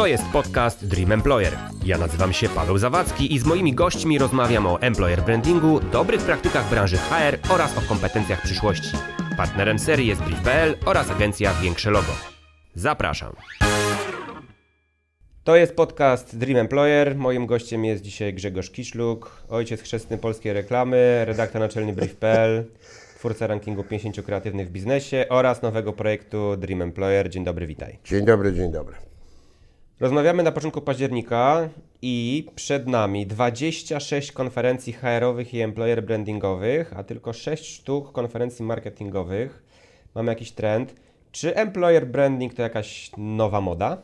To jest podcast Dream Employer. Ja nazywam się Paweł Zawadzki i z moimi gośćmi rozmawiam o employer brandingu, dobrych praktykach branży HR oraz o kompetencjach przyszłości. Partnerem serii jest Brief.pl oraz agencja Większe Logo. Zapraszam. To jest podcast Dream Employer. Moim gościem jest dzisiaj Grzegorz Kiszluk, ojciec chrzestny polskiej reklamy, redaktor naczelny Brief.pl, twórca rankingu 50 kreatywnych w biznesie oraz nowego projektu Dream Employer. Dzień dobry, witaj. Dzień dobry, dzień dobry. Rozmawiamy na początku października i przed nami 26 konferencji HR-owych i employer brandingowych, a tylko 6 sztuk konferencji marketingowych. Mamy jakiś trend. Czy employer branding to jakaś nowa moda?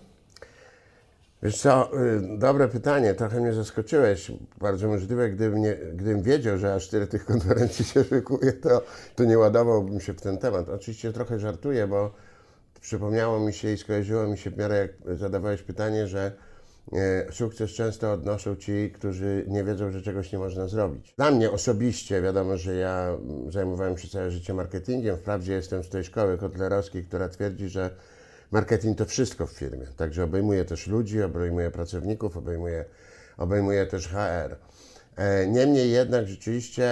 Wiesz co, y, dobre pytanie, trochę mnie zaskoczyłeś. Bardzo możliwe, gdybym, nie, gdybym wiedział, że aż tyle tych konferencji się szykuje, to, to nie ładowałbym się w ten temat. Oczywiście trochę żartuję, bo przypomniało mi się i skojarzyło mi się w miarę jak zadawałeś pytanie, że e, sukces często odnoszą ci, którzy nie wiedzą, że czegoś nie można zrobić. Dla mnie osobiście wiadomo, że ja mm, zajmowałem się całe życie marketingiem. Wprawdzie jestem z tej szkoły kotlerowskiej, która twierdzi, że marketing to wszystko w firmie. Także obejmuje też ludzi, obejmuje pracowników, obejmuje, obejmuje też HR. E, Niemniej jednak rzeczywiście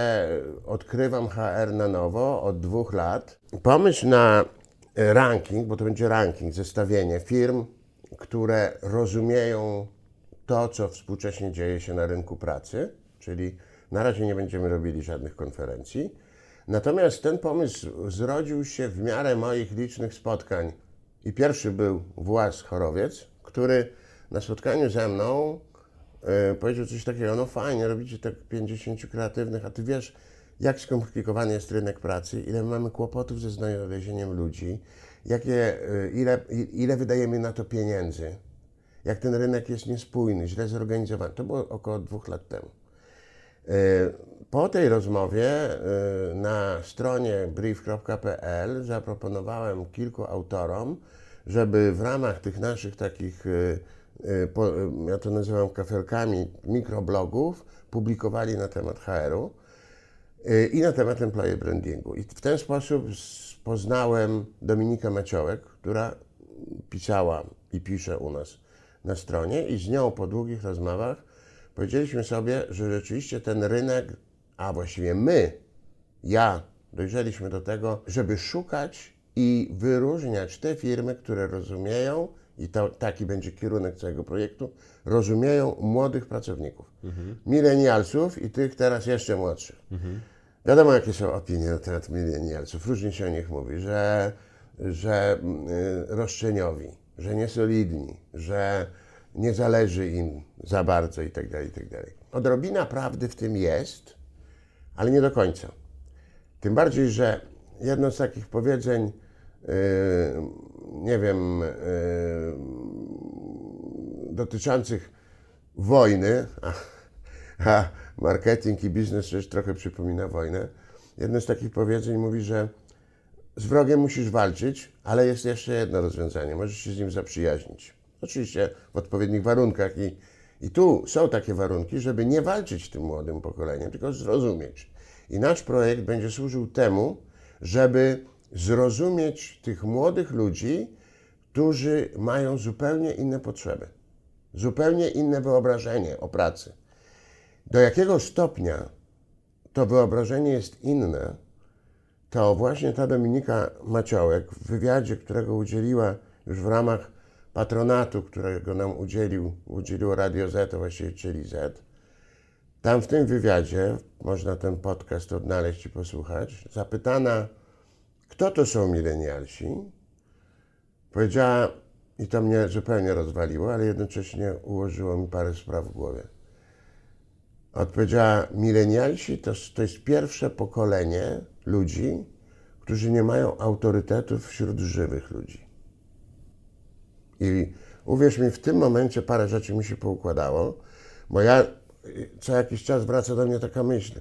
odkrywam HR na nowo od dwóch lat. Pomysł na ranking, bo to będzie ranking, zestawienie firm, które rozumieją to, co współcześnie dzieje się na rynku pracy, czyli na razie nie będziemy robili żadnych konferencji. Natomiast ten pomysł zrodził się w miarę moich licznych spotkań. I pierwszy był Włas Chorowiec, który na spotkaniu ze mną e, powiedział coś takiego, no fajnie, robicie tak 50 kreatywnych, a ty wiesz, jak skomplikowany jest rynek pracy, ile mamy kłopotów ze znalezieniem ludzi, jakie, y, ile, ile wydajemy na to pieniędzy, jak ten rynek jest niespójny, źle zorganizowany. To było około dwóch lat temu. Y, Po tej rozmowie y, na stronie brief.pl zaproponowałem kilku autorom, żeby w ramach tych naszych takich, ja to nazywam kafelkami, mikroblogów, publikowali na temat HR-u i na temat employer brandingu. I w ten sposób poznałem Dominikę Maciołek, która pisała i pisze u nas na stronie i z nią po długich rozmowach powiedzieliśmy sobie, że rzeczywiście ten rynek, a właściwie my, ja, dojrzeliśmy do tego, żeby szukać i wyróżniać te firmy, które rozumieją, i to, taki będzie kierunek całego projektu, rozumieją młodych pracowników, milenialsów i tych teraz jeszcze młodszych. Wiadomo, jakie są opinie na temat milenialsów. Różnie się o nich mówi, że, że y, roszczeniowi, że niesolidni, że nie zależy im za bardzo i tak dalej, i tak. Odrobina prawdy w tym jest, ale nie do końca. Tym bardziej, że jedno z takich powiedzeń, yy, nie wiem, yy, dotyczących wojny, a, a marketing i biznes też trochę przypomina wojnę. Jedno z takich powiedzeń mówi, że z wrogiem musisz walczyć, ale jest jeszcze jedno rozwiązanie. Możesz się z nim zaprzyjaźnić. Oczywiście w odpowiednich warunkach i, i tu są takie warunki, żeby nie walczyć z tym młodym pokoleniem, tylko zrozumieć. I nasz projekt będzie służył temu, żeby zrozumieć tych młodych ludzi, którzy mają zupełnie inne potrzeby, zupełnie inne wyobrażenie o pracy. Do jakiego stopnia to wyobrażenie jest inne, to właśnie ta Dominika Maciołek w wywiadzie, którego udzieliła już w ramach patronatu, którego nam udzielił, udzieliło Radio Z, a właściwie czyli Z, tam w tym wywiadzie, można ten podcast odnaleźć i posłuchać, zapytana, kto to są milenialsi, powiedziała, i to mnie zupełnie rozwaliło, ale jednocześnie ułożyło mi parę spraw w głowie. Odpowiedziała, milenialsi to, to jest pierwsze pokolenie ludzi, którzy nie mają autorytetów wśród żywych ludzi. I uwierz mi, w tym momencie parę rzeczy mi się poukładało, bo ja co jakiś czas wraca do mnie taka myśl,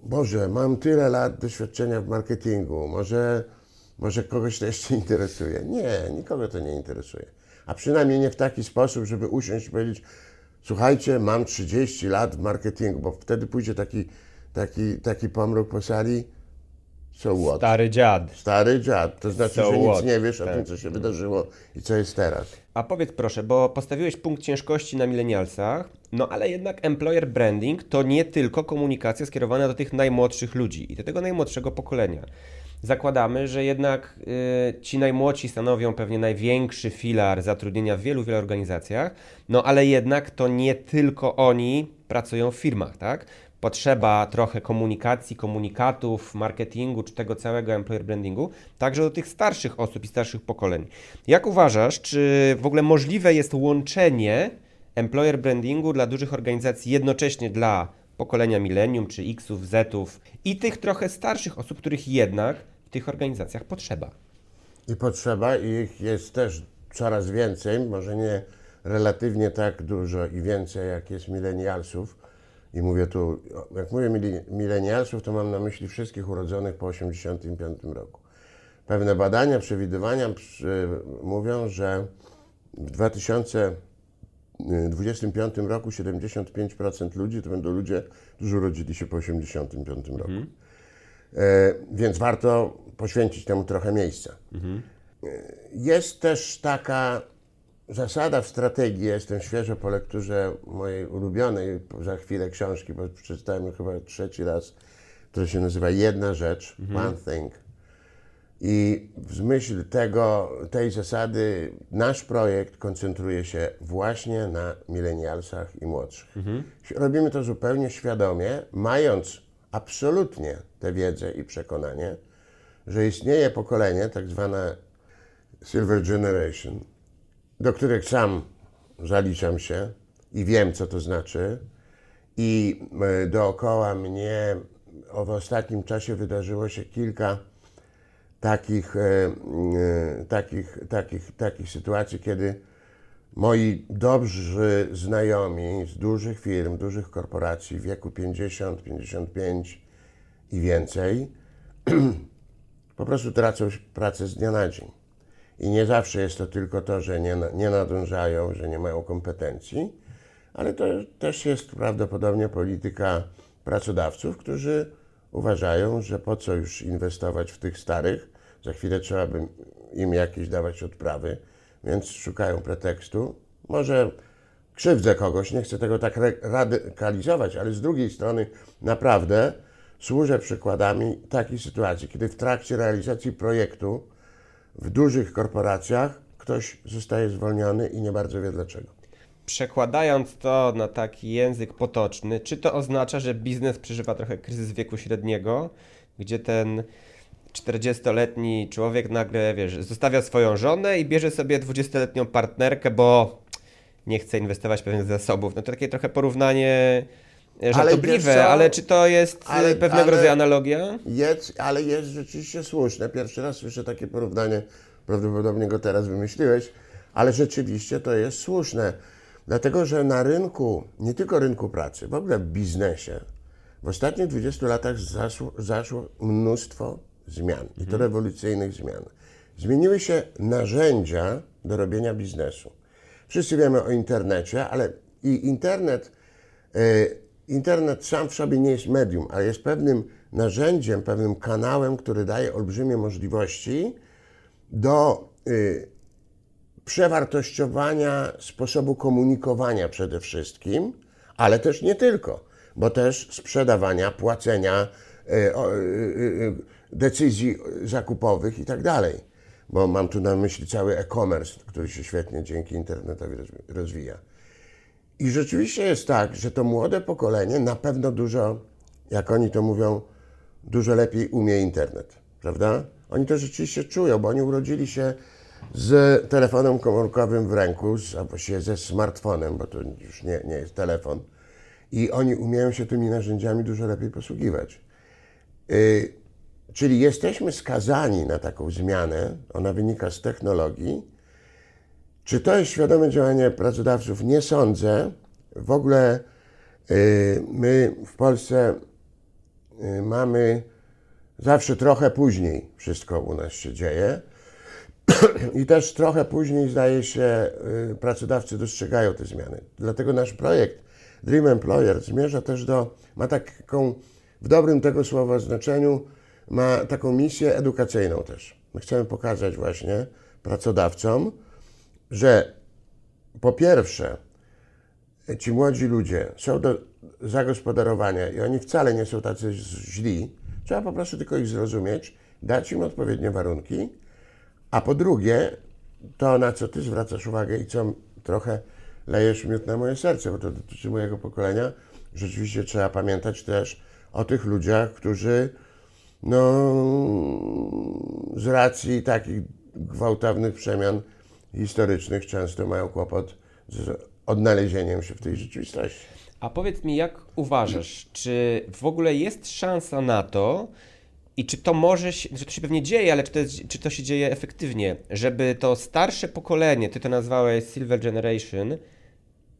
Boże, mam tyle lat doświadczenia w marketingu, może, może kogoś to jeszcze interesuje. Nie, nikogo to nie interesuje. A przynajmniej nie w taki sposób, żeby usiąść i powiedzieć, słuchajcie, mam 30 lat w marketingu, bo wtedy pójdzie taki, taki, taki pomruk po sali, So what? Stary dziad. Stary dziad, to znaczy, So że nic what? nie wiesz o Tak. tym, co się wydarzyło i co jest teraz. A powiedz proszę, bo postawiłeś punkt ciężkości na millennialsach, no ale jednak employer branding to nie tylko komunikacja skierowana do tych najmłodszych ludzi i do tego najmłodszego pokolenia. Zakładamy, że jednak y, ci najmłodsi stanowią pewnie największy filar zatrudnienia w wielu, wielu organizacjach, no ale jednak to nie tylko oni pracują w firmach, tak? Potrzeba trochę komunikacji, komunikatów, marketingu czy tego całego employer brandingu, także do tych starszych osób i starszych pokoleń. Jak uważasz, czy w ogóle możliwe jest łączenie employer brandingu dla dużych organizacji jednocześnie dla pokolenia millennium czy Xów, Zów i tych trochę starszych osób, których jednak w tych organizacjach potrzeba? I potrzeba, i ich jest też coraz więcej, może nie relatywnie tak dużo i więcej, jak jest milenialsów. I mówię tu, jak mówię milenialsów, to mam na myśli wszystkich urodzonych po 1985 roku. Pewne badania, przewidywania przy, mówią, że w 2025 roku 75% ludzi to będą ludzie, którzy urodzili się po 1985 roku. E, więc warto poświęcić temu trochę miejsca. E, Jest też taka zasada w strategii, jestem świeżo po lekturze mojej ulubionej za chwilę książki, bo przeczytałem chyba trzeci raz, która się nazywa Jedna rzecz, One Thing. I w myśl tego, tej zasady nasz projekt koncentruje się właśnie na milenialsach i młodszych. Robimy to zupełnie świadomie, mając absolutnie tę wiedzę i przekonanie, że istnieje pokolenie, tak zwane Silver Generation, do których sam zaliczam się i wiem, co to znaczy. I e, dookoła mnie w ostatnim czasie wydarzyło się kilka takich, e, e, takich, takich, takich sytuacji, kiedy moi dobrzy znajomi z dużych firm, dużych korporacji w wieku 50, 55 i więcej po prostu tracą pracę z dnia na dzień. I nie zawsze jest to tylko to, że nie, nie nadążają, że nie mają kompetencji, ale to też jest prawdopodobnie polityka pracodawców, którzy uważają, że po co już inwestować w tych starych, za chwilę trzeba by im jakieś dawać odprawy, więc szukają pretekstu. Może krzywdzę kogoś, nie chcę tego tak radykalizować, ale z drugiej strony naprawdę służę przykładami takiej sytuacji, kiedy w trakcie realizacji projektu w dużych korporacjach ktoś zostaje zwolniony i nie bardzo wie dlaczego. Przekładając to na taki język potoczny, czy to oznacza, że biznes przeżywa trochę kryzys wieku średniego, gdzie ten 40-letni człowiek nagle, wiesz, zostawia swoją żonę i bierze sobie 20-letnią partnerkę, bo nie chce inwestować pewnych zasobów. No to takie trochę porównanie e, żartobliwe, co? ale czy to jest e, Ale- pewnego ale- rodzaju analogia? Jest, ale jest rzeczywiście słuszne. Pierwszy raz słyszę takie porównanie, prawdopodobnie go teraz wymyśliłeś, ale rzeczywiście to jest słuszne. Dlatego, że na rynku, nie tylko rynku pracy, w ogóle w biznesie, w ostatnich 20 latach zaszło, zaszło mnóstwo zmian i to rewolucyjnych zmian. Zmieniły się narzędzia do robienia biznesu. Wszyscy wiemy o internecie, ale i internet E, Internet sam w sobie nie jest medium, ale jest pewnym narzędziem, pewnym kanałem, który daje olbrzymie możliwości do y, przewartościowania sposobu komunikowania przede wszystkim, ale też nie tylko, bo też sprzedawania, płacenia, y, y, y, decyzji zakupowych i tak dalej. Bo mam tu na myśli cały e-commerce, który się świetnie dzięki internetowi rozwi- rozwija. I rzeczywiście jest tak, że to młode pokolenie na pewno dużo, jak oni to mówią, dużo lepiej umie internet, prawda? Oni to rzeczywiście czują, bo oni urodzili się z telefonem komórkowym w ręku, z, a właściwie ze smartfonem, bo to już nie, nie jest telefon. I oni umieją się tymi narzędziami dużo lepiej posługiwać. Y, czyli jesteśmy skazani na taką zmianę, ona wynika z technologii, czy to jest świadome działanie pracodawców? Nie sądzę. W ogóle y, my w Polsce y, mamy zawsze trochę później wszystko u nas się dzieje. I też trochę później, zdaje się, y, pracodawcy dostrzegają te zmiany. Dlatego nasz projekt Dream Employer zmierza też do, ma taką w dobrym tego słowa znaczeniu, ma taką misję edukacyjną też. My chcemy pokazać właśnie pracodawcom, że po pierwsze, ci młodzi ludzie są do zagospodarowania i oni wcale nie są tacy źli. Trzeba po prostu tylko ich zrozumieć, dać im odpowiednie warunki. A po drugie, to na co ty zwracasz uwagę i co trochę lejesz miód na moje serce, bo to dotyczy mojego pokolenia, rzeczywiście trzeba pamiętać też o tych ludziach, którzy no, z racji takich gwałtownych przemian historycznych często mają kłopot z odnalezieniem się w tej rzeczywistości. A powiedz mi, jak uważasz, czy w ogóle jest szansa na to, i czy to może, się, że to się pewnie dzieje, ale czy to, czy to się dzieje efektywnie, żeby to starsze pokolenie, ty to nazwałeś Silver Generation,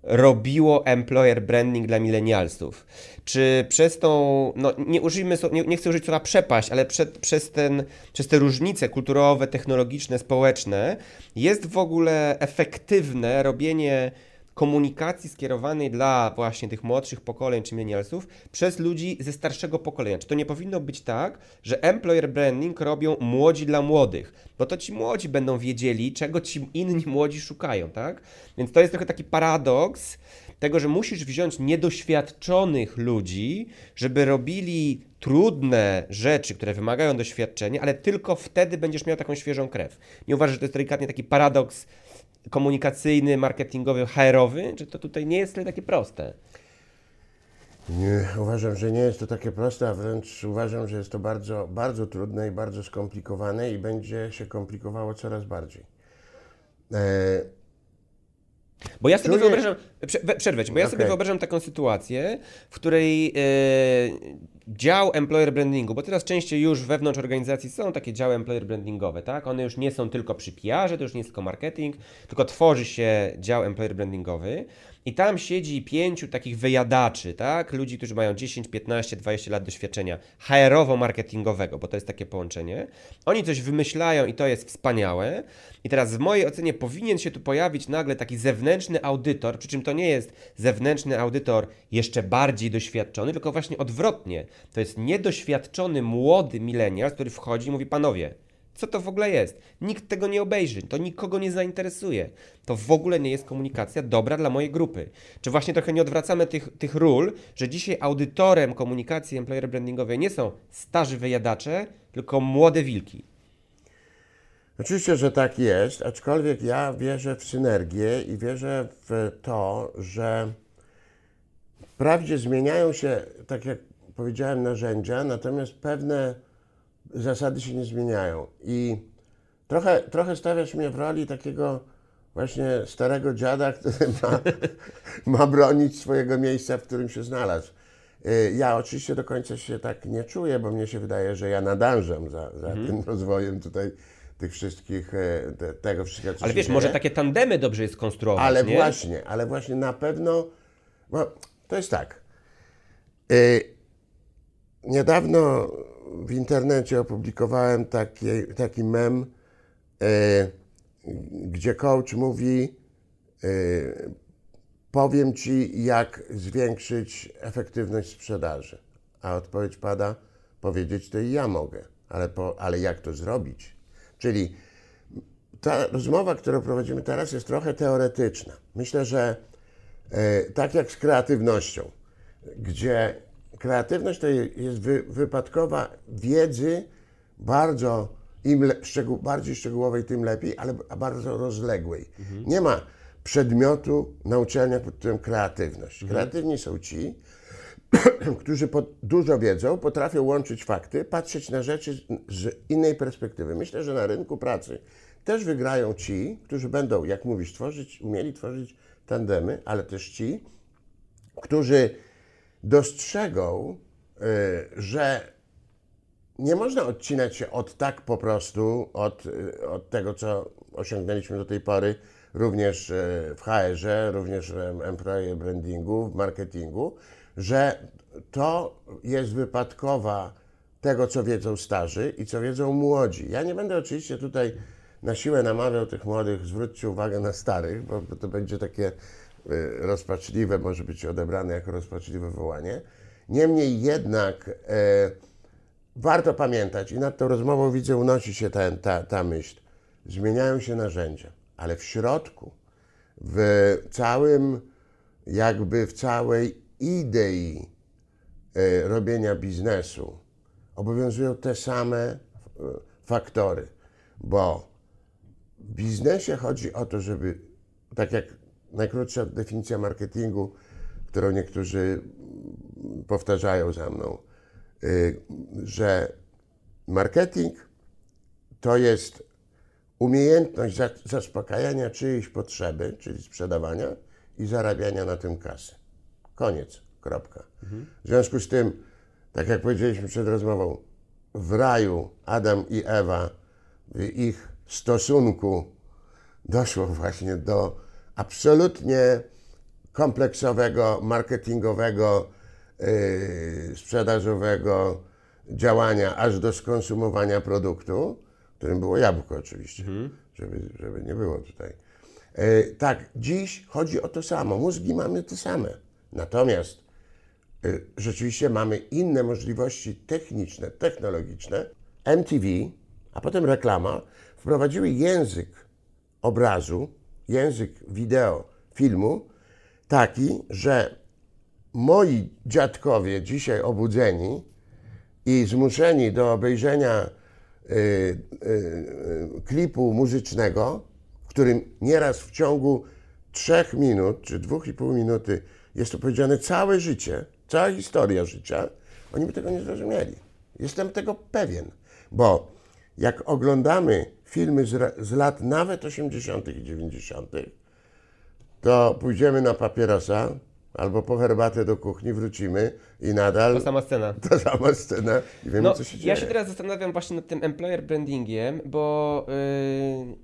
robiło employer branding dla milenialsów? Czy przez tą, no nie użyjmy, nie, nie chcę użyć słowa przepaść, ale przed, przez, ten, przez te różnice kulturowe, technologiczne, społeczne jest w ogóle efektywne robienie komunikacji skierowanej dla właśnie tych młodszych pokoleń czy millennialsów przez ludzi ze starszego pokolenia. Czy to nie powinno być tak, że employer branding robią młodzi dla młodych? Bo to ci młodzi będą wiedzieli, czego ci inni młodzi szukają, tak? Więc to jest trochę taki paradoks tego, że musisz wziąć niedoświadczonych ludzi, żeby robili trudne rzeczy, które wymagają doświadczenia, ale tylko wtedy będziesz miał taką świeżą krew. Nie uważasz, że to jest delikatnie taki paradoks komunikacyjny, marketingowy, HR-owy, czy to tutaj nie jest tyle takie proste? Nie, uważam, że nie jest to takie proste, a wręcz uważam, że jest to bardzo, bardzo trudne i bardzo skomplikowane i będzie się komplikowało coraz bardziej. E... Bo ja sobie wyobrażam, przerwę bo ja okay. sobie wyobrażam taką sytuację, w której e, dział employer brandingu, bo teraz częściej już wewnątrz organizacji są takie działy employer brandingowe, tak? One już nie są tylko przy PR-ze, to już nie jest tylko marketing, tylko tworzy się dział employer brandingowy i tam siedzi pięciu takich wyjadaczy, tak? Ludzi, którzy mają 10, 15, 20 lat doświadczenia HR-owo-marketingowego, bo to jest takie połączenie. Oni coś wymyślają i to jest wspaniałe. I teraz w mojej ocenie powinien się tu pojawić nagle taki zewnętrzny audytor, przy czym to nie jest zewnętrzny audytor jeszcze bardziej doświadczony, tylko właśnie odwrotnie. To jest niedoświadczony młody milenial, który wchodzi i mówi: Panowie, co to w ogóle jest? Nikt tego nie obejrzy, to nikogo nie zainteresuje. To w ogóle nie jest komunikacja dobra dla mojej grupy. Czy właśnie trochę nie odwracamy tych, tych ról, że dzisiaj audytorem komunikacji employer brandingowej nie są starzy wyjadacze, tylko młode wilki? Oczywiście, że tak jest, aczkolwiek ja wierzę w synergię i wierzę w to, że wprawdzie zmieniają się, tak jak powiedziałem, narzędzia, natomiast pewne zasady się nie zmieniają. I trochę, trochę stawiasz mnie w roli takiego właśnie starego dziada, który ma, ma bronić swojego miejsca, w którym się znalazł. Y, ja oczywiście do końca się tak nie czuję, bo mnie się wydaje, że ja nadążam za, za mhm. tym rozwojem tutaj tych wszystkich, e, te, tego wszystkiego, co Ale wiesz, może takie tandemy dobrze jest konstruować, Ale nie? właśnie, ale właśnie na pewno, bo to jest tak. Yy, niedawno w internecie opublikowałem taki, taki mem, e, gdzie coach mówi, e, powiem Ci, jak zwiększyć efektywność sprzedaży. A odpowiedź pada, powiedzieć to i ja mogę, ale, po, ale jak to zrobić? Czyli ta rozmowa, którą prowadzimy teraz, jest trochę teoretyczna. Myślę, że e, tak jak z kreatywnością, gdzie kreatywność to jest wy, wypadkowa wiedzy bardzo, im le, szczegół, bardziej szczegółowej, tym lepiej, ale bardzo rozległej. Mhm. Nie ma przedmiotu na uczelniach pod tytułem kreatywność. Mhm. Kreatywni są ci, którzy pod, dużo wiedzą, potrafią łączyć fakty, patrzeć na rzeczy z innej perspektywy. Myślę, że na rynku pracy też wygrają ci, którzy będą, jak mówisz, tworzyć, umieli tworzyć tandemy, ale też ci, którzy dostrzegą, y, że nie można odcinać się od tak po prostu, od, y, od tego, co osiągnęliśmy do tej pory, również y, w HR-ze, również w employer brandingu, w marketingu, że to jest wypadkowa tego, co wiedzą starzy i co wiedzą młodzi. Ja nie będę oczywiście tutaj na siłę namawiał tych młodych, zwróćcie uwagę na starych, bo to będzie takie rozpaczliwe, może być odebrane jako rozpaczliwe wołanie. Niemniej jednak e, warto pamiętać i nad tą rozmową widzę unosi się ta, ta, ta myśl. Zmieniają się narzędzia, ale w środku, w całym, jakby w całej idei e, robienia biznesu obowiązują te same faktory, bo w biznesie chodzi o to, żeby, tak jak najkrótsza definicja marketingu, którą niektórzy powtarzają za mną, y, że marketing to jest umiejętność zaspokajania czyjejś potrzeby, czyli sprzedawania i zarabiania na tym kasy. Koniec, kropka. W związku z tym, tak jak powiedzieliśmy przed rozmową, w raju Adam i Ewa, w ich stosunku doszło właśnie do absolutnie kompleksowego, marketingowego, yy, sprzedażowego działania aż do skonsumowania produktu, którym było jabłko oczywiście, mhm. żeby, żeby nie było tutaj. Yy, tak, dziś chodzi o to samo. Mózgi mamy te same. Natomiast yy, rzeczywiście mamy inne możliwości techniczne, technologiczne. MTV, a potem reklama wprowadziły język obrazu, język wideo, filmu, taki, że moi dziadkowie dzisiaj obudzeni i zmuszeni do obejrzenia y, y, y, klipu muzycznego, w którym nieraz w ciągu trzech minut czy dwóch i pół minuty jest opowiedziane całe życie, cała historia życia, oni by tego nie zrozumieli. Jestem tego pewien, bo jak oglądamy filmy z, z lat nawet 80. i 90., to pójdziemy na papierosa albo po herbatę do kuchni, wrócimy i nadal... Ta sama scena. Ta sama scena i wiemy, no, co się dzieje. Ja się teraz zastanawiam właśnie nad tym employer brandingiem, bo yy,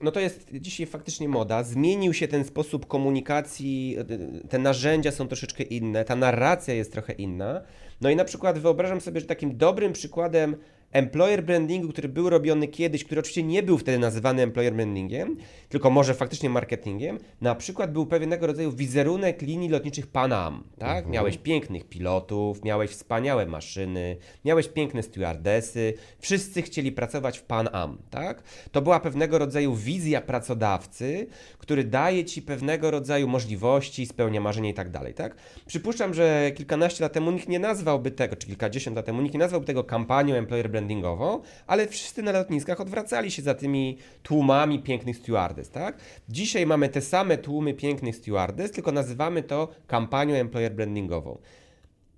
no to jest dzisiaj faktycznie moda. Zmienił się ten sposób komunikacji, y, te narzędzia są troszeczkę inne, ta narracja jest trochę inna. No i na przykład wyobrażam sobie, że takim dobrym przykładem employer brandingu, który był robiony kiedyś, który oczywiście nie był wtedy nazywany employer brandingiem, tylko może faktycznie marketingiem, na przykład był pewnego rodzaju wizerunek linii lotniczych Panam, tak? Mhm. Miałeś pięknych pilotów, miałeś wspaniałe maszyny, miałeś piękne stewardesy, wszyscy chcieli pracować w Pan Am, tak? To była pewnego rodzaju wizja pracodawcy, który daje ci pewnego rodzaju możliwości, spełnia marzenia i tak dalej, tak? Przypuszczam, że kilkanaście lat temu nikt nie nazwałby tego, czy kilkadziesiąt lat temu nikt nie nazwałby tego kampanią employer brandingu brandingową, ale wszyscy na lotniskach odwracali się za tymi tłumami pięknych stewardess, tak? Dzisiaj mamy te same tłumy pięknych stewardess, tylko nazywamy to kampanią employer brandingową.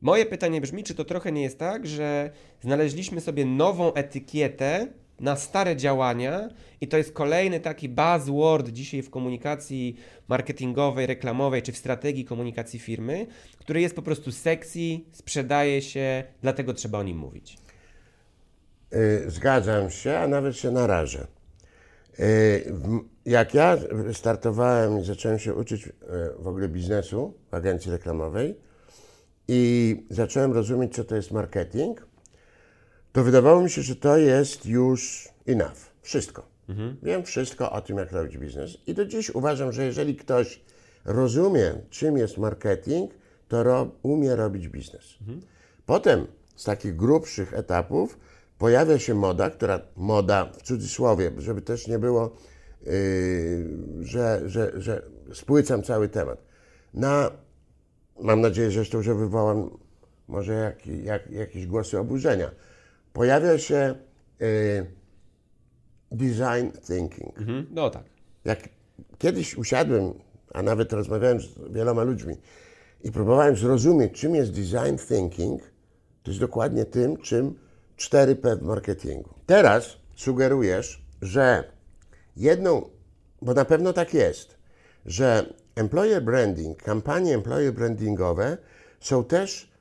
Moje pytanie brzmi, czy to trochę nie jest tak, że znaleźliśmy sobie nową etykietę na stare działania i to jest kolejny taki buzzword dzisiaj w komunikacji marketingowej, reklamowej czy w strategii komunikacji firmy, który jest po prostu sexy, sprzedaje się, dlatego trzeba o nim mówić. Y, zgadzam się, a nawet się narażę. Y, jak ja startowałem i zacząłem się uczyć y, w ogóle biznesu w agencji reklamowej i zacząłem rozumieć, co to jest marketing, to wydawało mi się, że to jest już enough. Wszystko. Mhm. Wiem wszystko o tym, jak robić biznes. I do dziś uważam, że jeżeli ktoś rozumie, czym jest marketing, to umie robić biznes. Mhm. Potem z takich grubszych etapów pojawia się moda, która, moda w cudzysłowie, żeby też nie było, yy, że, że, że spłycam cały temat. Na, mam nadzieję zresztą, że wywołam może jak, jak, jakieś głosy oburzenia. Pojawia się yy, design thinking. Mhm, no tak. Jak kiedyś usiadłem, a nawet rozmawiałem z wieloma ludźmi i próbowałem zrozumieć, czym jest design thinking, to jest dokładnie tym, czym 4P w marketingu. Teraz sugerujesz, że jedną, bo na pewno tak jest, że employer branding, kampanie employer brandingowe są też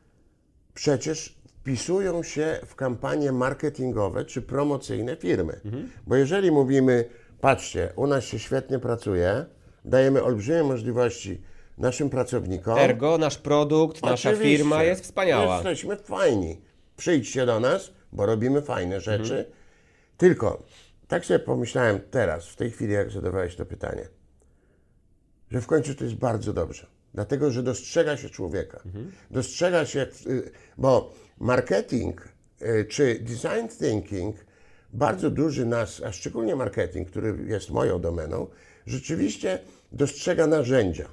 przecież wpisują się w kampanie marketingowe czy promocyjne firmy. Mhm. Bo jeżeli mówimy, patrzcie, u nas się świetnie pracuje, dajemy olbrzymie możliwości naszym pracownikom. Ergo, nasz produkt, nasza firma jest wspaniała. Jesteśmy fajni. Przyjdźcie do nas, bo robimy fajne rzeczy. Mhm. Tylko tak sobie pomyślałem teraz, w tej chwili, jak zadawałeś to pytanie, że w końcu to jest bardzo dobrze. Dlatego, że dostrzega się człowieka. Mhm. Dostrzega się, y, bo marketing y, czy design thinking, bardzo duży nas, a szczególnie marketing, który jest moją domeną, rzeczywiście dostrzega narzędzia.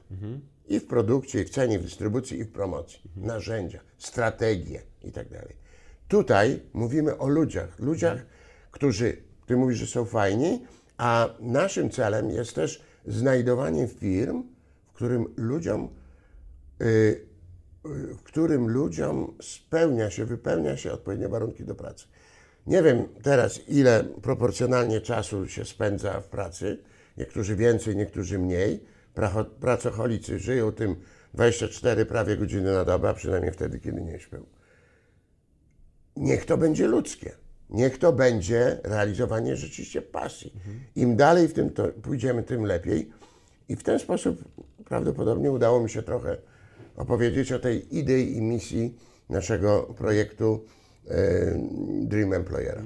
I w produkcie, i w cenie, i w dystrybucji, i w promocji. Narzędzia, strategie i tak dalej. Tutaj mówimy o ludziach. Ludziach, którzy, ty mówisz, że są fajni, a naszym celem jest też znajdowanie firm, w którym ludziom, y, w którym ludziom spełnia się, wypełnia się odpowiednie warunki do pracy. Nie wiem teraz, ile proporcjonalnie czasu się spędza w pracy. Niektórzy więcej, niektórzy mniej. Pracocholicy żyją tym 24 prawie godziny na dobę, a przynajmniej wtedy, kiedy nie śpią. Niech to będzie ludzkie. Niech to będzie realizowanie rzeczywiście pasji. Im dalej w tym to pójdziemy, tym lepiej. I w ten sposób prawdopodobnie udało mi się trochę opowiedzieć o tej idei i misji naszego projektu e, Dream Employera.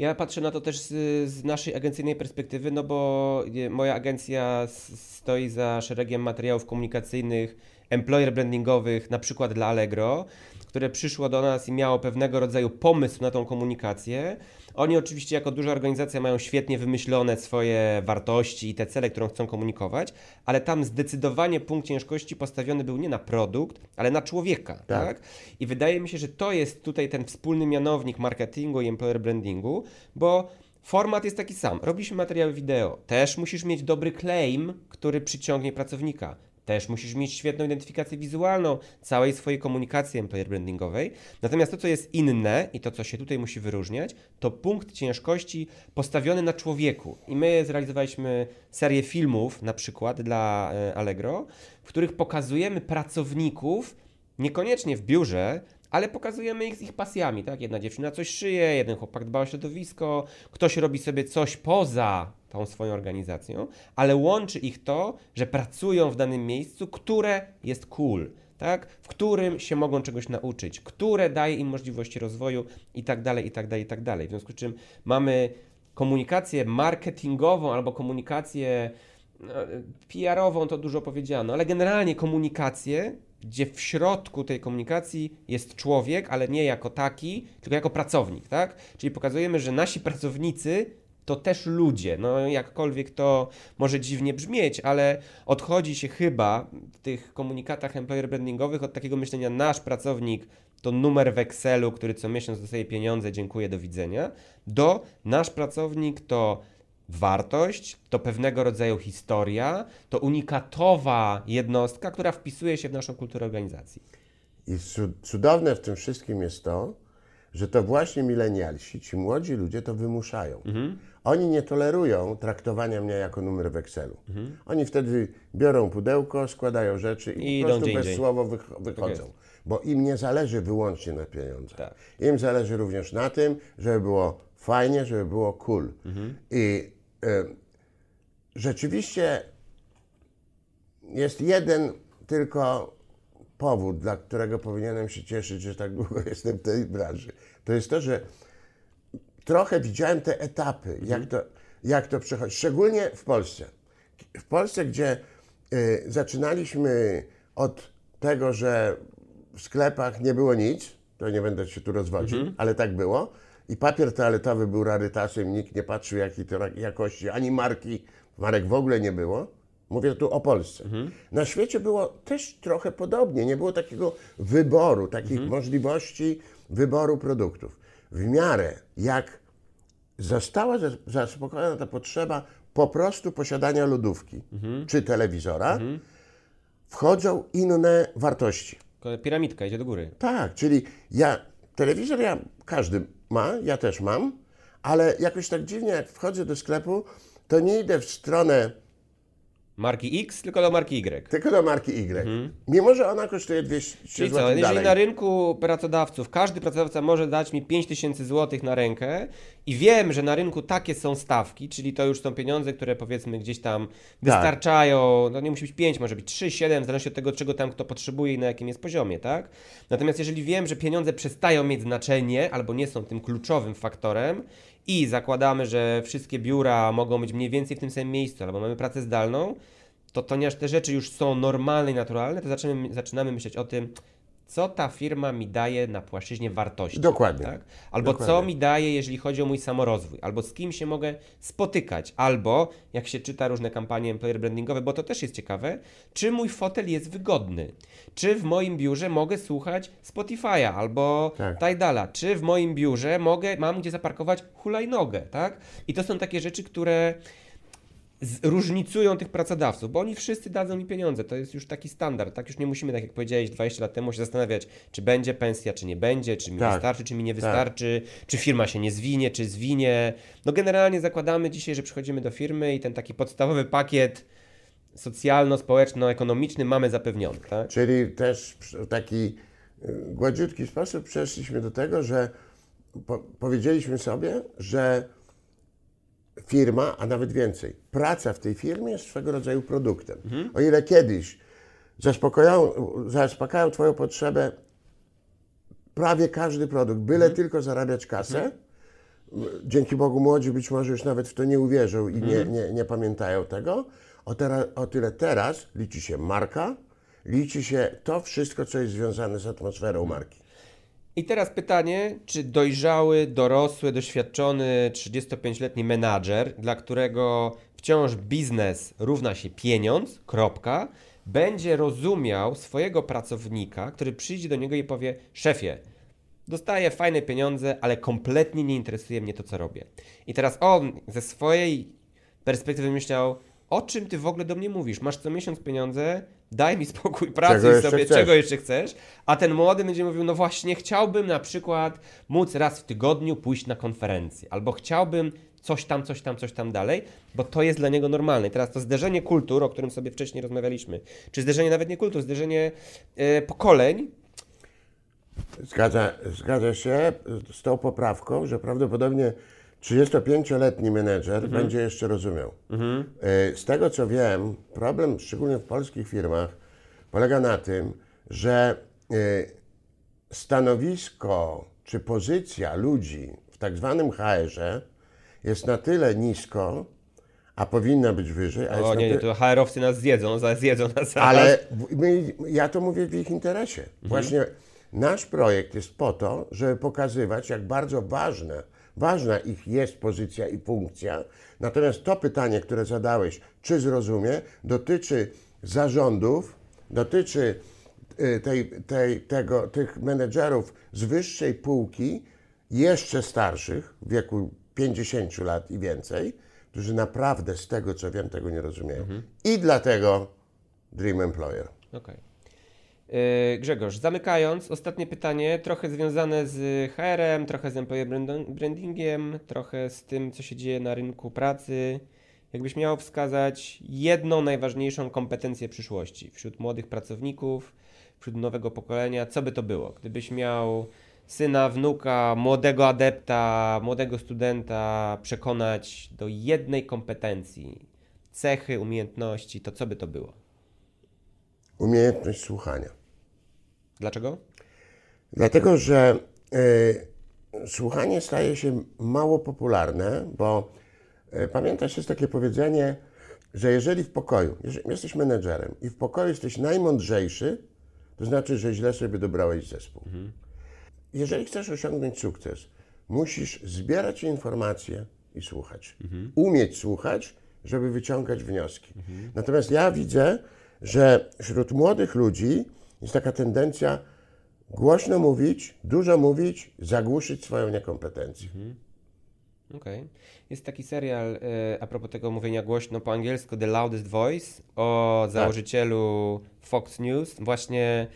Ja patrzę na to też z, z naszej agencyjnej perspektywy, no bo nie, moja agencja stoi za szeregiem materiałów komunikacyjnych, employer brandingowych, na przykład dla Allegro, które przyszło do nas i miało pewnego rodzaju pomysł na tą komunikację. Oni oczywiście jako duża organizacja mają świetnie wymyślone swoje wartości i te cele, którą chcą komunikować, ale tam zdecydowanie punkt ciężkości postawiony był nie na produkt, ale na człowieka, tak? I wydaje mi się, że to jest tutaj ten wspólny mianownik marketingu i employer brandingu, bo format jest taki sam. Robiliśmy materiały wideo. Też musisz mieć dobry claim, który przyciągnie pracownika. Też musisz mieć świetną identyfikację wizualną całej swojej komunikacji employer brandingowej. Natomiast to, co jest inne i to, co się tutaj musi wyróżniać, to punkt ciężkości postawiony na człowieku. I my zrealizowaliśmy serię filmów, na przykład dla e, Allegro, w których pokazujemy pracowników niekoniecznie w biurze, ale pokazujemy ich z ich pasjami, tak? Jedna dziewczyna coś szyje, jeden chłopak dba o środowisko, ktoś robi sobie coś poza tą swoją organizacją, ale łączy ich to, że pracują w danym miejscu, które jest cool, tak? W którym się mogą czegoś nauczyć, które daje im możliwości rozwoju i tak dalej, i tak dalej, i tak dalej. W związku z czym mamy komunikację marketingową albo komunikację no, PR-ową, to dużo powiedziano, ale generalnie komunikację, gdzie w środku tej komunikacji jest człowiek, ale nie jako taki, tylko jako pracownik, tak? Czyli pokazujemy, że nasi pracownicy to też ludzie. No, jakkolwiek to może dziwnie brzmieć, ale odchodzi się chyba w tych komunikatach employer brandingowych od takiego myślenia, nasz pracownik to numer w Excelu, który co miesiąc dostaje pieniądze, dziękuję, do widzenia, do nasz pracownik to wartość, to pewnego rodzaju historia, to unikatowa jednostka, która wpisuje się w naszą kulturę organizacji. I cu- cudowne w tym wszystkim jest to, że to właśnie milenialsi, ci młodzi ludzie to wymuszają. Oni nie tolerują traktowania mnie jako numer w Excelu. Oni wtedy biorą pudełko, składają rzeczy i, I po prostu gdzie bez indziej. słowa wych- wychodzą. jest. Bo im nie zależy wyłącznie na pieniądzach. Tak. Im zależy również na tym, żeby było fajnie, żeby było cool. I y, rzeczywiście jest jeden tylko powód, dla którego powinienem się cieszyć, że tak długo jestem w tej branży. To jest to, że trochę widziałem te etapy, jak, to, jak to przechodzi, szczególnie w Polsce. W Polsce, gdzie y, zaczynaliśmy od tego, że w sklepach nie było nic, to nie będę się tu rozwodził, ale tak było. I papier toaletowy był rarytasem, nikt nie patrzył jakiej to jakości, ani marki, marek w ogóle nie było. Mówię tu o Polsce. Na świecie było też trochę podobnie. Nie było takiego wyboru, takich możliwości wyboru produktów. W miarę jak została zas- zaspokojona ta potrzeba po prostu posiadania lodówki czy telewizora, wchodzą inne wartości. Piramidka idzie do góry. Tak, czyli ja, telewizor ja, każdy ma, ja też mam, ale jakoś tak dziwnie jak wchodzę do sklepu, to nie idę w stronę Marki X, tylko do marki Y. tylko do marki Y. Mimo, że ona kosztuje 200 Czyli co, jeżeli dalej. na rynku pracodawców każdy pracodawca może dać mi 5000 zł na rękę i wiem, że na rynku takie są stawki, czyli to już są pieniądze, które powiedzmy gdzieś tam wystarczają, no nie musi być 5, może być 3, 7, w zależności od tego, czego tam kto potrzebuje i na jakim jest poziomie, tak? Natomiast jeżeli wiem, że pieniądze przestają mieć znaczenie albo nie są tym kluczowym faktorem i zakładamy, że wszystkie biura mogą być mniej więcej w tym samym miejscu albo mamy pracę zdalną, to ponieważ te rzeczy już są normalne i naturalne, to zaczynamy, zaczynamy myśleć o tym, co ta firma mi daje na płaszczyźnie wartości. Dokładnie. Tak? Albo Dokładnie. co mi daje, jeżeli chodzi o mój samorozwój, albo z kim się mogę spotykać, albo jak się czyta różne kampanie employer brandingowe, bo to też jest ciekawe, czy mój fotel jest wygodny, czy w moim biurze mogę słuchać Spotify'a albo Tak. Tidala, czy w moim biurze mogę, mam gdzie zaparkować hulajnogę, tak? I to są takie rzeczy, które różnicują tych pracodawców, bo oni wszyscy dadzą mi pieniądze. To jest już taki standard. Tak już nie musimy, tak jak powiedziałeś 20 lat temu, się zastanawiać, czy będzie pensja, czy nie będzie, czy mi Tak. wystarczy, czy mi nie wystarczy, czy firma się nie zwinie, czy zwinie. No generalnie zakładamy dzisiaj, że przychodzimy do firmy i ten taki podstawowy pakiet socjalno-społeczno-ekonomiczny mamy zapewniony. Tak? Czyli też w taki y, gładziutki sposób przeszliśmy do tego, że po, powiedzieliśmy sobie, że firma, a nawet więcej, praca w tej firmie jest swego rodzaju produktem. O ile kiedyś zaspokajają, zaspokajają Twoją potrzebę prawie każdy produkt, byle tylko zarabiać kasę, dzięki Bogu młodzi być może już nawet w to nie uwierzą i nie, nie, nie pamiętają tego. O, tera, o tyle teraz liczy się marka, liczy się to wszystko, co jest związane z atmosferą marki. I teraz pytanie, czy dojrzały, dorosły, doświadczony 35-letni menadżer, dla którego wciąż biznes równa się pieniądz, kropka, będzie rozumiał swojego pracownika, który przyjdzie do niego i powie: Szefie, dostaję fajne pieniądze, ale kompletnie nie interesuje mnie to, co robię. I teraz on ze swojej perspektywy myślał: O czym ty w ogóle do mnie mówisz? Masz co miesiąc pieniądze, daj mi spokój, pracuj sobie, chcesz? czego jeszcze chcesz. A ten młody będzie mówił: No właśnie, chciałbym na przykład móc raz w tygodniu pójść na konferencję, albo chciałbym coś tam, coś tam, coś tam dalej, bo to jest dla niego normalne. I teraz to zderzenie kultur, o którym sobie wcześniej rozmawialiśmy, czy zderzenie nawet nie kultur, zderzenie e, pokoleń, Zgadza, zgadza się z tą poprawką, że prawdopodobnie 35-letni menedżer będzie jeszcze rozumiał. Y, Z tego co wiem, problem, szczególnie w polskich firmach, polega na tym, że y, stanowisko czy pozycja ludzi w tak zwanym HR-ze jest na tyle nisko, a powinna być wyżej, a o nie, nie, to HR-owcy nas zjedzą, zjedzą nas zaraz. ale my, ja to mówię w ich interesie. Właśnie nasz projekt jest po to, żeby pokazywać, jak bardzo ważne, ważna ich jest pozycja i funkcja. Natomiast to pytanie, które zadałeś, czy zrozumie, dotyczy zarządów, dotyczy y, tej, tej, tego, tych menedżerów z wyższej półki, jeszcze starszych, w wieku 50 lat i więcej, którzy naprawdę z tego, co wiem, tego nie rozumieją. I dlatego Dream Employer. Okej. Yy, Grzegorz, zamykając, ostatnie pytanie, trochę związane z HR-em, trochę z employer brand- brandingiem, trochę z tym, co się dzieje na rynku pracy. Jakbyś miał wskazać jedną najważniejszą kompetencję przyszłości wśród młodych pracowników, wśród nowego pokolenia, co by to było? Gdybyś miał syna, wnuka, młodego adepta, młodego studenta przekonać do jednej kompetencji, cechy, umiejętności, to co by to było? Umiejętność słuchania. Dlaczego? Dlatego, że y, słuchanie staje się mało popularne, bo y, pamiętasz, jest takie powiedzenie, że jeżeli w pokoju, jeżeli jesteś menedżerem i w pokoju jesteś najmądrzejszy, to znaczy, że źle sobie dobrałeś zespół. Jeżeli chcesz osiągnąć sukces, musisz zbierać informacje i słuchać. Umieć słuchać, żeby wyciągać wnioski. Natomiast ja widzę, że wśród młodych ludzi jest taka tendencja głośno mówić, dużo mówić, zagłuszyć swoją niekompetencję. Okej. Jest taki serial, e, a propos tego mówienia głośno po angielsku, The Loudest Voice, o założycielu Fox News. Właśnie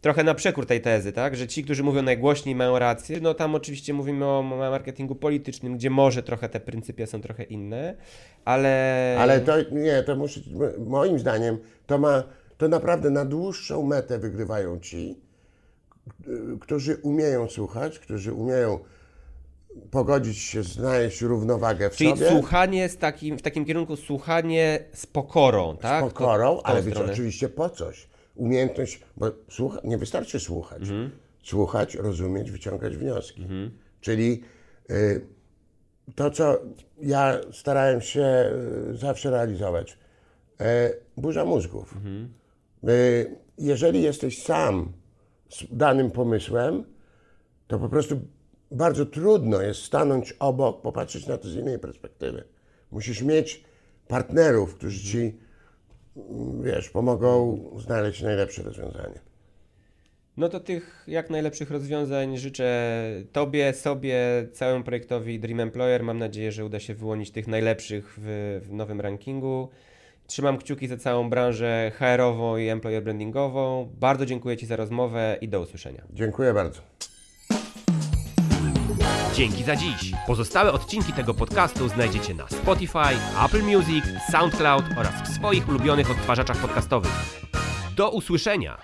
trochę na przekór tej tezy, tak? Że ci, którzy mówią najgłośniej, mają rację. No tam oczywiście mówimy o marketingu politycznym, gdzie może trochę te pryncypia są trochę inne, ale... Ale to nie, to muszę, moim zdaniem to ma, to naprawdę na dłuższą metę wygrywają ci, y, którzy umieją słuchać, którzy umieją pogodzić się, znaleźć równowagę w Czyli sobie. słuchanie z takim, w takim kierunku, słuchanie z pokorą, tak? z pokorą, To- ale być oczywiście po coś. Umiejętność, bo słucha, nie wystarczy słuchać. Mhm. Słuchać, rozumieć, wyciągać wnioski. Czyli y, to, co ja starałem się y, zawsze realizować, y, burza mózgów. Mhm. Y, jeżeli jesteś sam z danym pomysłem, to po prostu bardzo trudno jest stanąć obok, popatrzeć na to z innej perspektywy. Musisz mieć partnerów, którzy ci, mm, wiesz, pomogą znaleźć najlepsze rozwiązanie. No to tych jak najlepszych rozwiązań życzę Tobie, sobie, całemu projektowi Dream Employer. Mam nadzieję, że uda się wyłonić tych najlepszych w, w nowym rankingu. Trzymam kciuki za całą branżę HR-ową i employer brandingową. Bardzo dziękuję Ci za rozmowę i do usłyszenia. Dziękuję bardzo. Dzięki za dziś. Pozostałe odcinki tego podcastu znajdziecie na Spotify, Apple Music, SoundCloud oraz w swoich ulubionych odtwarzaczach podcastowych. Do usłyszenia!